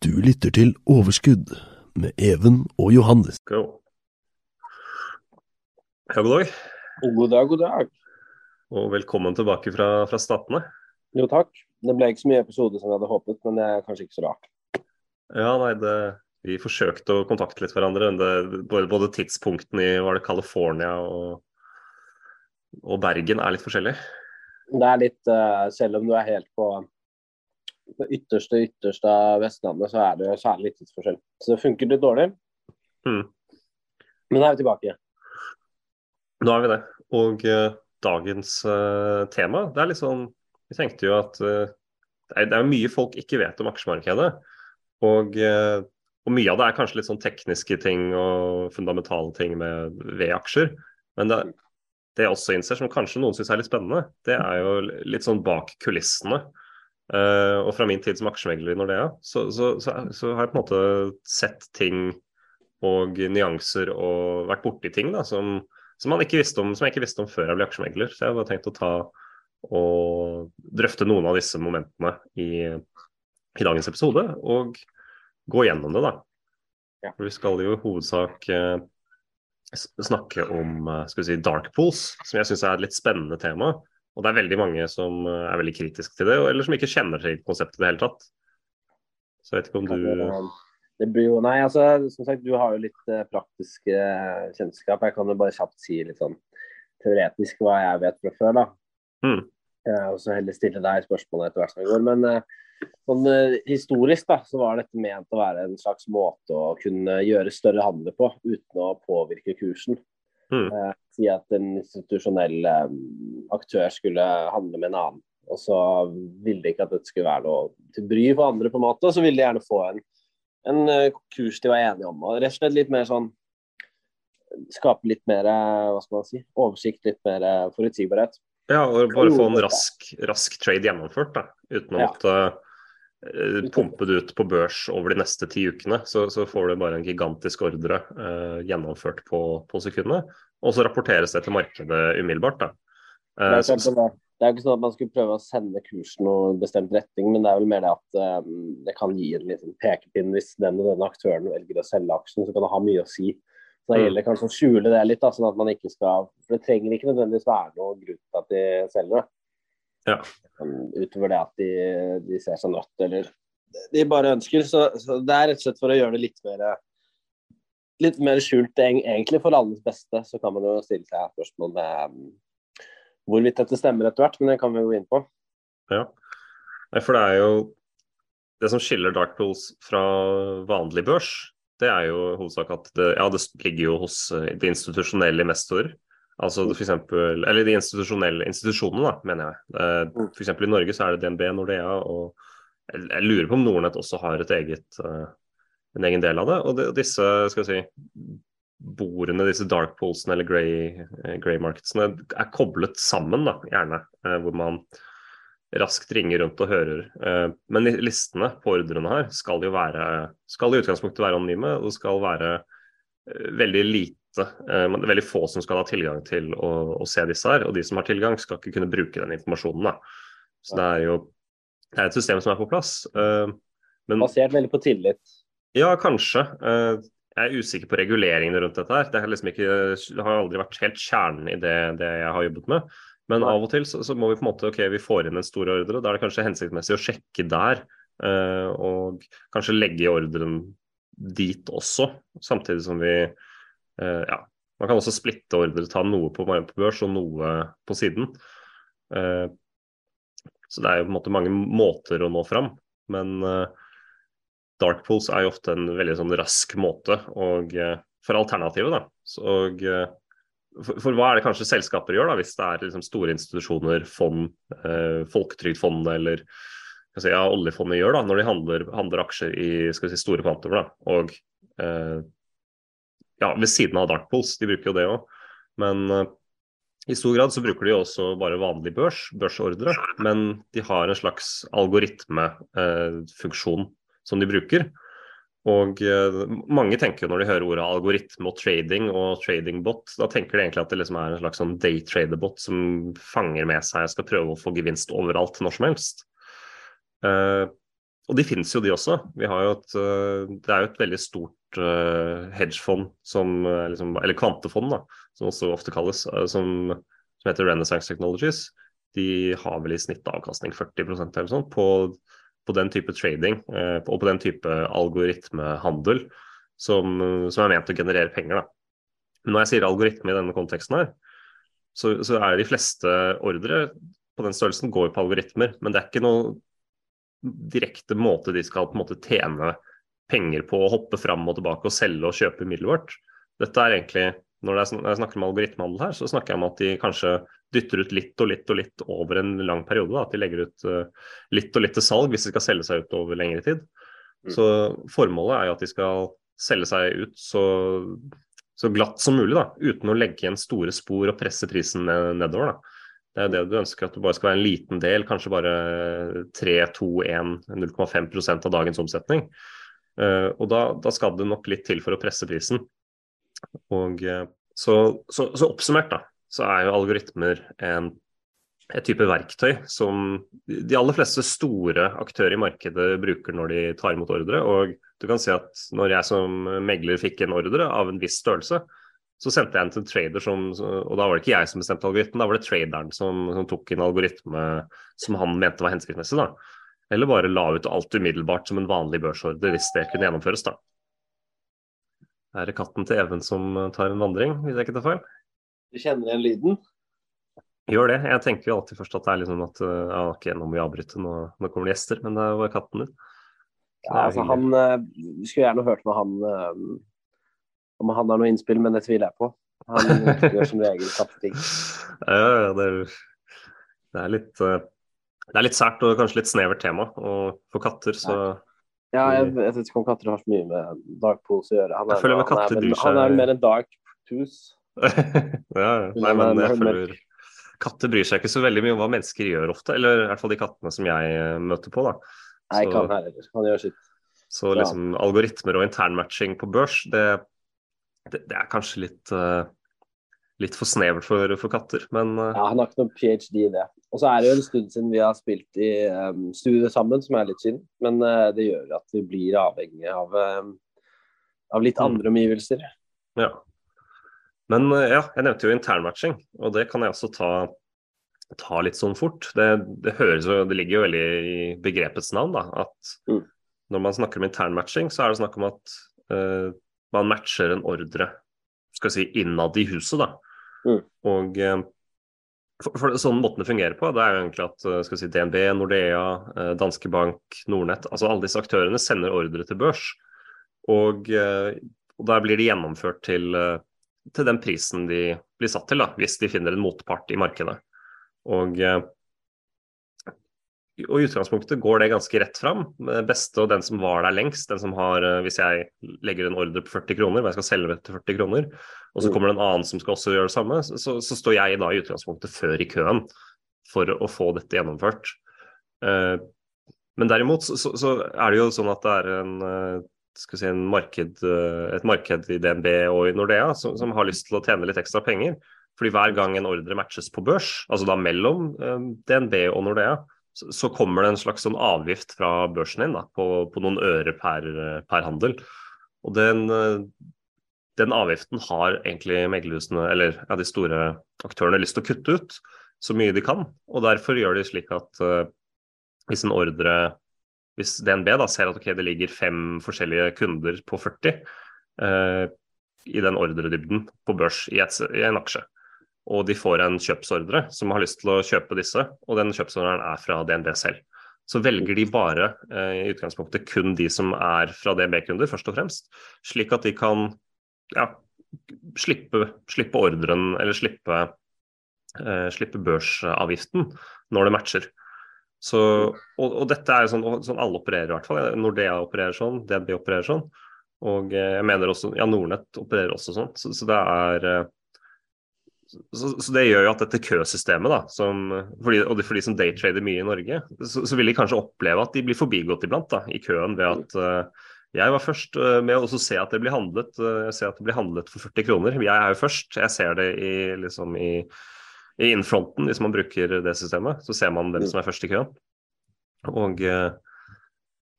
Du lytter til Overskudd med Even og Johannes. Go. Ja, god dag, God dag, god dag. og velkommen tilbake fra, fra Statene. Jo, takk. Det ble ikke så mye episode som jeg hadde håpet, men det er kanskje ikke så rart. Ja, nei, det, vi forsøkte å kontakte litt hverandre. Det, både, både tidspunktene i var det California og, og Bergen er litt forskjellig. Det er litt, uh, selv om du er helt på det ytterste, ytterste av Vestlandet, så er det, så er det litt tidsforskjell. Så det funker litt dårlig. Mm. Men nå er vi tilbake. Nå er vi det. Og eh, dagens eh, tema, det er litt sånn Vi tenkte jo at eh, det, er, det er mye folk ikke vet om aksjemarkedet. Og, og mye av det er kanskje litt sånn tekniske ting og fundamentale ting med, ved aksjer. Men det, det jeg også innser, som kanskje noen syns er litt spennende, det er jo litt sånn bak kulissene. Eh, og fra min tid som aksjemegler i Nordea, så, så, så, så har jeg på en måte sett ting og nyanser og vært borti ting da, som, som, man ikke visste om, som jeg ikke visste om før jeg ble aksjemegler. Så jeg har bare tenkt å ta og drøfte noen av disse momentene i, i dagens episode, og gå gjennom det, da. Ja. For vi skal jo i hovedsak uh, snakke om uh, skal vi si, dark pools, som jeg syns er et litt spennende tema. Og det er veldig mange som eh, er veldig kritiske til det, eller som ikke kjenner til konseptet i det hele tatt. Så jeg vet ikke om du Det blir jo, nei, altså, som sagt, Du har jo litt eh, praktisk eh, kjennskap. Jeg kan jo bare kjapt si litt sånn teoretisk hva jeg vet fra før. da. Mm. Eh, og så heller stille deg spørsmål etter hvert som det går. Men sånn historisk da, så var dette ment å være en slags måte å kunne gjøre større handler på uten å påvirke kursen. Mm. Si at en institusjonell eh, aktør skulle handle med en annen. Og så ville de ikke at dette skulle være noe til bry for andre, på en måte. Og så ville de gjerne få en, en eh, kurs de var enige om. Og rett og slett litt mer sånn Skape litt mer eh, hva skal man si, oversikt, litt mer forutsigbarhet. Ja, og bare få en rask, rask trade gjennomført, da, uten å Ja. måtte pumpe det ut på børs over de neste ti ukene. Så, så får du bare en gigantisk ordre uh, gjennomført på, på sekundene. Og så rapporteres det til markedet umiddelbart. da. Det Eh, er, sånn, det, det er jo ikke sånn at man skulle prøve å sende kursen noen bestemt retning, men det er vel mer det at eh, det kan gi en liten pekepinn hvis den og denne aktøren velger å selge aksjen, så kan det ha mye å si. Så det Mm. gjelder kanskje å skjule det litt, da, sånn at man ikke skal For det trenger ikke nødvendigvis være noe grunn til at de selger det. Ja. Um, Utover det at de, de ser seg nødt, eller de bare ønsker. Så, så det er rett og slett for å gjøre det litt mer litt mer skjult, egentlig for alles beste. Så kan man jo stille seg spørsmål med um, hvorvidt dette stemmer etter hvert, men det kan vi gå inn på. ja. For det er jo Det som skiller Dark Pools fra vanlig børs, det er jo hovedsak at det, ja, det ligger jo hos eh, de institusjonelle investorer. Altså for eksempel, eller de institusjonelle institusjonene, da, mener jeg. F.eks. For eksempel i Norge så er det DNB, Nordea og jeg, jeg lurer på om Nordnett også har et eget, eh, en egen del av det. Og det, disse skal jeg si, bordene, disse dark poolsene eller grey, eh, grey marketsene, er koblet sammen, da, gjerne. eh, Hvor man raskt ringer rundt og hører. Eh, Men listene på ordrene her skal jo være skal i utgangspunktet være anonyme, og skal være veldig lite men veldig få som skal ha tilgang til å, å se disse her. Og de som har tilgang, skal ikke kunne bruke den informasjonen. Da. Så det er jo det er et system som er på plass. Men Basert veldig på tillit. Ja, kanskje. Eh, Jeg er usikker på reguleringene rundt dette. her. Det, liksom ikke, det har aldri vært helt kjernen i det, det jeg har jobbet med. Men av og til så, så må vi på en måte, ok, vi får inn en stor ordre. Da er det kanskje hensiktsmessig å sjekke der Uh, og kanskje legge ordren dit også, samtidig som vi uh, ja, man kan også splitte ordre, ta noe på, på børs og noe på siden. Så det er jo på en måte mange måter å nå fram. Men uh, dark pools er jo ofte en veldig sånn rask måte og, uh, for alternativet. da. Så, og, for, for, hva er det kanskje selskaper gjør, da, hvis det er liksom, store institusjoner, fond, eh, Folketrygdfondet eller si, ja, oljefondet gjør da, når de handler, handler aksjer i si, store kvantumer. Og ja, ved siden av dark pools, de bruker jo det òg. Men eh, i stor grad så bruker de også bare vanlig børs, børsordre. Men de har en slags algoritmefunksjon uh, som de bruker. Og uh, mange tenker jo når de hører ordet algoritme og trading og tradingbot, da tenker de egentlig at det liksom er en slags sånn daytraderbot som fanger med seg og skal prøve å få gevinst overalt når som helst. Uh, og de finnes jo de også. Vi har jo et, det er jo et veldig stort hedgefond, som, liksom, eller kvantefond, da, som også ofte kalles, som, som, heter Renaissance Technologies, de har vel i snitt avkastning 40% eller sånt på, på den type trading og på den type algoritmehandel som, som, er ment å generere penger. Da. Men når jeg sier algoritme i denne konteksten her, så, så er de fleste ordre på den størrelsen går på algoritmer, men det er ikke noen direkte måte de skal på en måte tjene penger på å hoppe fram og tilbake og selge og kjøpe middelet Dette er egentlig, Når jeg snakker om algoritmehandel her, så snakker jeg om at de kanskje dytter ut litt og litt og litt over en lang periode. Da. At de legger ut uh, litt og litt til salg hvis de skal selge seg ut over lengre tid. Mm. Så formålet er jo at de skal selge seg ut så, så glatt som mulig, da, uten å legge igjen store spor og presse prisen nedover. Da. Det er det du ønsker, at det bare skal være en liten del, kanskje bare 3, 2, 1, 0,5% av dagens omsetning. Uh, og da, da, skal det nok litt til for å presse prisen. Og uh, så, så, så, oppsummert, da, så er jo algoritmer en, et type verktøy som de aller fleste store aktører i markedet bruker når de tar imot ordre. Og du kan si at når jeg som megler fikk en ordre av en viss størrelse, så sendte jeg den til en trader som Og da var det ikke jeg som bestemte algoritmen, da var det traderen som, som tok en algoritme som han mente var hensiktsmessig. da. Eller bare la ut alt umiddelbart som en vanlig børsordre hvis det kunne gjennomføres. da. Er det katten til Even som tar en vandring, hvis jeg ikke tar feil? Du kjenner igjen lyden? Gjør det. Jeg tenker jo alltid først at det er liksom at eh, ja, ok, nå må vi avbryte, nå, nå kommer det gjester. Men det var katten din. Ja, altså han Vi Skulle gjerne hørt med han om han har noe innspill, men det tviler jeg på. Han gjør som regel katteting. Ja, det er, det er litt det er litt sært og kanskje litt snevert tema. Og for katter så Ja, jeg, jeg vet ikke om katter har så mye med dark pools å gjøre. Han er, jeg føler med katter han er, han er mer en dark pools. ja, nei, men jeg føler Katter bryr seg ikke så veldig mye om hva mennesker gjør ofte. Eller i hvert fall de kattene som jeg eh, møter på. da. Nei, kan kan heller. Han gjør sitt. Så liksom algoritmer og internmatching på børs, det, det, det er kanskje litt uh, litt for snevert for, for katter, men uh... Ja, han har ikke noen ph.d. i det. Og så er det jo en stund siden vi har spilt i um, studio sammen, som er litt synd. Men uh, det gjør at vi blir avhengig av, um, av litt mm. andre omgivelser. Ja. Men uh, ja, jeg nevnte jo internmatching, og det kan jeg også ta, ta litt sånn fort. Det, det, høres jo, det ligger jo veldig i begrepets navn, da, at mm. når man snakker om internmatching, så er det snakk om at man matcher en ordre skal si, innad i huset. da. Mm. Og for, for sånn måten det fungerer på, det er jo egentlig at eh, skal si, DNB, Nordea, eh, Danske Bank, Nordnett altså Alle disse aktørene sender ordre til børs. Og, eh, og der blir de gjennomført til, til, den prisen de blir satt til, da, hvis de finner en motpart i markedet. Og og i utgangspunktet går det ganske rett fram. Det beste og den som var der lengst, den som har eh, Hvis jeg legger en ordre på 40 kroner, og jeg skal selge til 40 kroner, og så mm. kommer det en annen som skal også gjøre det samme, så, så står jeg da i utgangspunktet før i køen for å få dette gjennomført. Eh, men derimot så, så, er det jo sånn at det er en, eh, si, en marked, et marked i DNB og i Nordea som, som, har lyst til å tjene litt ekstra penger. Fordi hver gang en ordre matches på børs, altså da mellom DNB og Nordea, så, kommer det en slags sånn avgift fra børsen din da, på, på, noen øre per, per handel. Og den, den, avgiften har egentlig meglerhusene, eller ja, de store aktørene, lyst til å kutte ut så mye de kan. Og derfor gjør de slik at uh, hvis en ordre hvis DNB da ser at okay, det ligger fem forskjellige kunder på 40 eh, i den ordredybden på børs i, et, i, en aksje, og de får en kjøpsordre som har lyst til å kjøpe disse, og den kjøpsordren er fra DNB selv, så velger de bare eh, i utgangspunktet kun de som er fra DNB-kunder, først og fremst, slik at de kan ja, slippe, slippe ordren eller slippe, eh, slippe børsavgiften når det matcher. Så, og, og, dette er sånn, sånn, alle opererer i hvert fall. Nordea opererer sånn, DNB opererer sånn. Og eh, jeg mener også, ja Nordnett opererer også sånn. Så, så det er eh, så, så, det gjør jo at dette køsystemet, da, som, for de, og for de som daytrader mye i Norge, så, så, vil de kanskje oppleve at de blir forbigått iblant da, i køen ved at uh, jeg var først uh, med å se at det blir handlet uh, jeg ser at det blir handlet for 40 kroner. Jeg er jo først. Jeg ser det i, liksom, i i innfronten, hvis man bruker det systemet, så ser man hvem som er først i køen. Og, eh,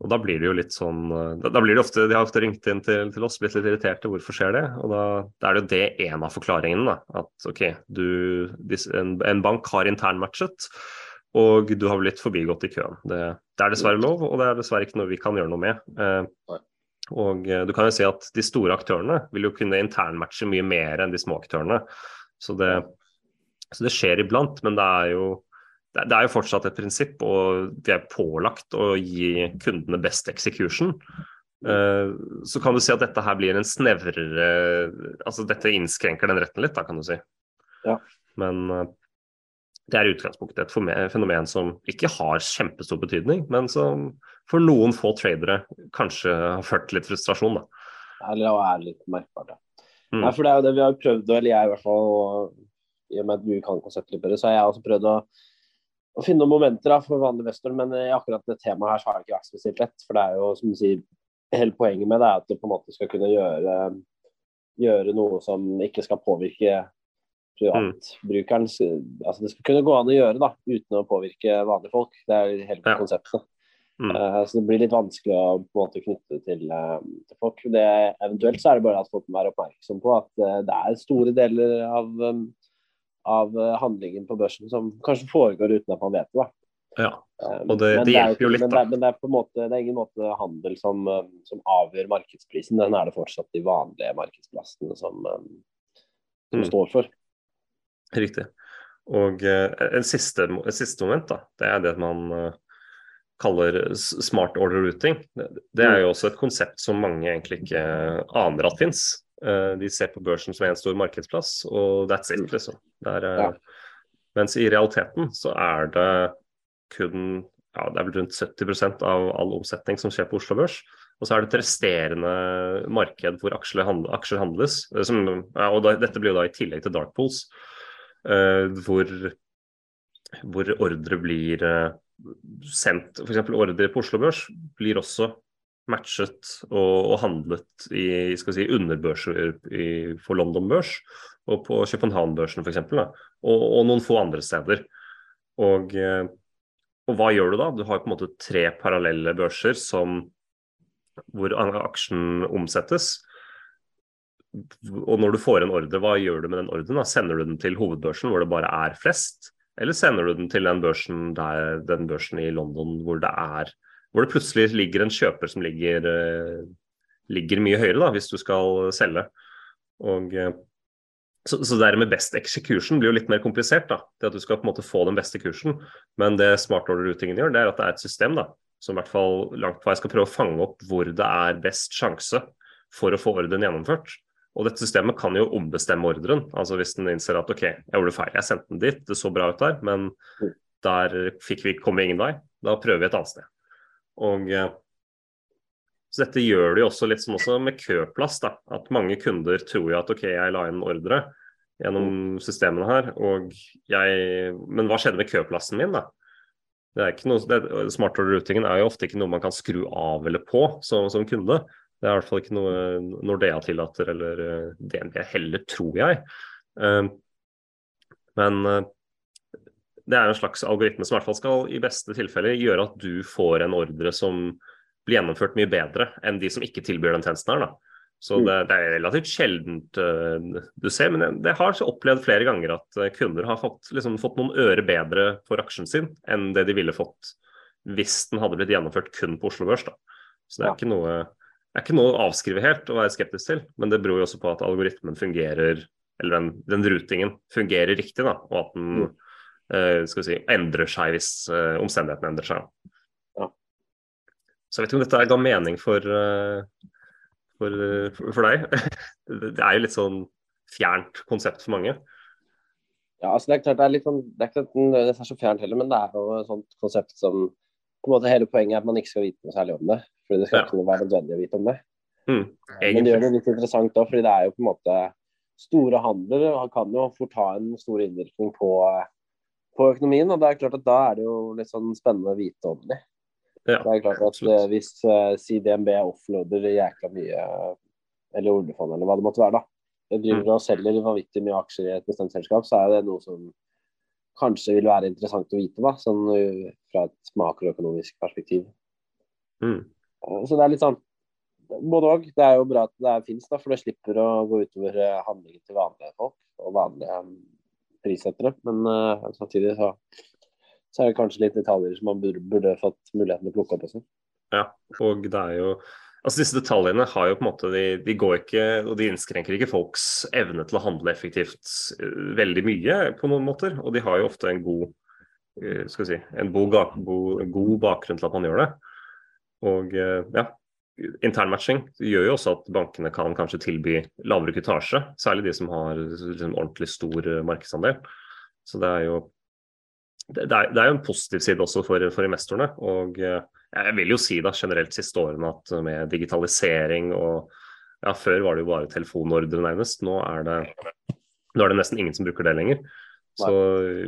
og, da blir det jo litt sånn Da, da blir det ofte, De har ofte ringt inn til, til oss, blitt litt irriterte. Hvorfor skjer det? Og da, da er det jo det en av forklaringene. da, At OK, du, en, en bank har internmatchet, og du har blitt forbigått i køen. Det, det, er dessverre lov, og det er dessverre ikke noe vi kan gjøre noe med. Eh, og eh, du kan jo si at de store aktørene vil jo kunne internmatche mye mer enn de små aktørene. Så det, så det skjer iblant, men det er jo det er jo fortsatt et prinsipp, og vi er pålagt å gi kundene best execution. Eh, så kan du si at dette her blir en snevrere Altså dette innskrenker den retten litt, da, kan du si. Ja. Men eh, det er i utgangspunktet et fenomen som ikke har kjempestor betydning, men som for noen få tradere kanskje har ført til litt frustrasjon. da. Eller er litt merkbart, ja. Mm. Nei, for det er jo det vi har prøvd, eller jeg i hvert fall, i og med at du kan konseptet litt bedre, så har jeg også prøvd å, å finne noen momenter da, for vanlige investorer, Men i akkurat det temaet her så har det ikke vært spesielt lett. For det er jo, som du sier, hele poenget med det er at du på en måte skal kunne gjøre, gjøre noe som ikke skal påvirke privatbrukeren. Altså det skal kunne gå an å gjøre da, uten å påvirke vanlige folk. Det er hele ja. konseptet. Mm. Uh, så det blir litt vanskelig å på en måte knytte til, uh, til folk. Det, eventuelt så er det bare at folk må være oppmerksom på at uh, det er store deler av um, av eh, handlingen på børsen som kanskje foregår uten at man vet det. da. Ja, eh, og det, det hjelper jo litt, men, det, men det, er på en måte, det er ingen måte handel som, eh, som, avgjør markedsprisen. Den er det fortsatt de vanlige markedsplassene som, som mm. står for. Riktig. Og en siste, et siste moment, da, det er det man kaller smart order routing. Det er jo også et konsept som mange egentlig ikke aner at fins. Eh, de ser på børsen som en stor markedsplass, og that's it, liksom. Der, ja. Mens i realiteten så er det kun ja, det er vel rundt 70% av all omsetning som skjer på Oslo Børs. Og så er det et resterende marked hvor aksjer, handles. Eh, som, ja, og da, dette blir jo da i tillegg til dark pools, uh, hvor, hvor ordre blir uh, sendt F.eks. ordre på Oslo Børs blir også matchet og, og handlet i si, underbørser i, for London Børs og på København-børsen f.eks. Og, og noen få andre steder. Og, eh, og, hva gjør du da? Du har på en måte tre parallelle børser som, hvor aksjen omsettes. Og når du får en ordre, hva gjør du med den ordren? Sender du den til hovedbørsen hvor det bare er flest? Eller sender du den til den børsen, der, den børsen i London hvor det er hvor det plutselig ligger en kjøper som ligger, eh, ligger mye høyere, da, hvis du skal selge. Og, eh, så, så det med best execution blir jo litt mer komplisert. da, det at Du skal på en måte få den beste kursen. Men det smart order-rutingen gjør, det er at det er et system da, som i hvert fall langt på vei skal prøve å fange opp hvor det er best sjanse for å få ordren gjennomført. Og dette systemet kan jo ombestemme ordren. altså Hvis den innser at OK, jeg gjorde feil, jeg sendte den dit, det så bra ut der, men der fikk vi, kom vi ingen vei. Da prøver vi et annet sted. Og eh, så dette gjør det jo også litt som også med køplass. da, At mange kunder tror jo at OK, jeg la inn ordre gjennom systemene her, og jeg Men hva skjedde med køplassen min, da? Det er ikke noe, det, Smart order-routingen er jo ofte ikke noe man kan skru av eller på som, som kunde. Det er i hvert fall ikke noe Nordea tillater, eller eh, DNB heller, tror jeg. Uh, men det er en slags algoritme som i hvert fall skal i beste tilfelle gjøre at du får en ordre som blir gjennomført mye bedre enn de som ikke tilbyr den tjenesten her. da. Så mm. det, det, er relativt sjeldent uh, du ser, men jeg, det har opplevd flere ganger at uh, kunder har fått, liksom, fått, noen øre bedre for aksjen sin enn det de ville fått hvis den hadde blitt gjennomført kun på Oslo Børs. da. Så det er, Ja. ikke noe, er ikke noe å avskrive helt og være skeptisk til, men det beror jo også på at algoritmen fungerer, eller den, den rutingen fungerer riktig, da, og at den Mm. Eh, skal vi si, endrer seg hvis eh, omstendighetene endrer seg. Ja. Så jeg vet ikke om dette ga mening for, eh, for, for, deg. Det er jo litt sånn fjernt konsept for mange. Ja, altså det er klart det er litt sånn, det er ikke det er så fjernt heller, men det er jo et sånt konsept som på en måte Hele poenget er at man ikke skal vite noe særlig om det. Fordi det skal Ja. ikke være nødvendig å vite om det. Mm, Men det gjør det litt interessant òg, fordi det er jo på en måte Store handler kan jo fort ha en stor innvirkning på, på økonomien. og det er klart at Da er det jo litt sånn spennende å vite om det. Ja, Det er klart at absolutt. eh, Hvis uh, si DNB offloader jækla mye, eller oljefondet eller hva det måtte være, da. Jeg driver Mm. og selger vanvittig mye aksjer i et bestemt selskap, så er det noe som kanskje vil være interessant å vite, da, sånn uh, fra et makroøkonomisk perspektiv. Mm. Eh, Så det er litt sånn både òg. Det er jo bra at det fins, for det slipper å gå utover eh, handlingen til vanlige folk og vanlige prissettere. Men uh, samtidig så, så er det kanskje litt detaljer som man burde, burde fått muligheten til å plukke opp også. Ja, og det er jo Altså Disse detaljene har jo på en måte, de, de går ikke, og de innskrenker ikke folks evne til å handle effektivt eh, veldig mye på noen måter. Og de har jo ofte en god eh, skal vi si, en god, god, bakgrunn til at man gjør det. Og ja, internmatching gjør jo også at bankene kan kanskje tilby lavere kutasje, særlig de som har liksom, ordentlig stor eh, markedsandel. Så det er jo det er, det er jo en positiv side også for, for investorene. og eh, jeg vil jo si da generelt siste årene at med digitalisering og ja, Før var det jo bare telefonordre nærmest. Nå er det, nå er det nesten ingen som bruker det lenger. Så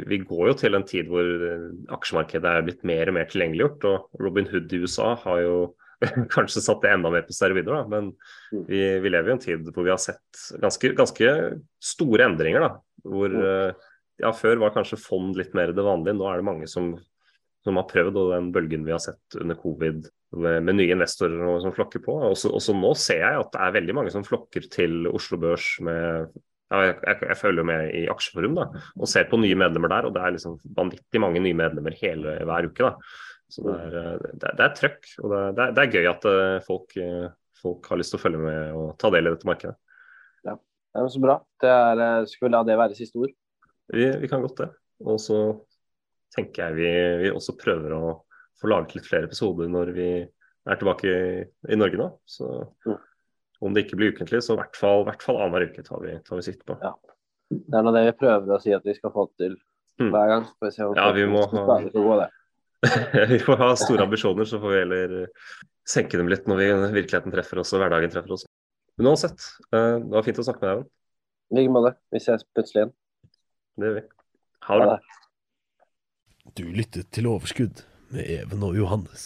vi går jo til en tid hvor eh, aksjemarkedet er blitt mer og mer tilgjengeliggjort. Og Robin Hood i USA har jo kanskje satt det enda mer på steroider, da. Men Mm. vi, vi lever i en tid hvor vi har sett ganske, ganske store endringer. da, hvor Mm. eh, ja, Før var kanskje fond litt mer det vanlige. Nå er det mange som, som har prøvd, og den bølgen vi har sett under covid med, med nye investorer og, som flokker på. Også, også nå ser jeg at det er veldig mange som flokker til Oslo Børs med ja, jeg, jeg, jeg følger med i Aksjeforum da, og ser på nye medlemmer der, og det er liksom vanvittig mange nye medlemmer hele, hver uke. da. Så det er, eh, det, er- det er trøkk, og det er, det er, gøy at eh, folk, eh, folk har lyst til å følge med og ta del i dette markedet. Ja, Så bra. Det er, eh, skal vi la det være siste ord? Vi, vi kan godt det. Og så tenker jeg vi, vi også prøver å få laget litt flere episoder når vi er tilbake i, i Norge nå. Så Mm. om det ikke blir ukentlig, så i hvert fall, hvert fall annenhver uke tar vi, tar vi sikte på. Ja. Det er nå det vi prøver å si at vi skal få til Mm. hver gang. Ja, vi må ha- vi får ha store ambisjoner, så får vi heller senke dem litt når vi, virkeligheten treffer oss og hverdagen treffer oss. Men uansett, eh, det var fint å snakke med deg. Even. I like måte. Vi ses plutselig igjen. Det gjør vi. Ha det. Du lyttet til Overskudd med Even og Johannes.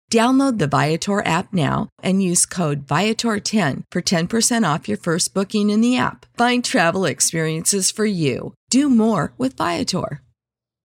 Download the Viator app now and use code Viator10 for 10% off your first booking in the app. Find travel experiences for you. Do more with Viator.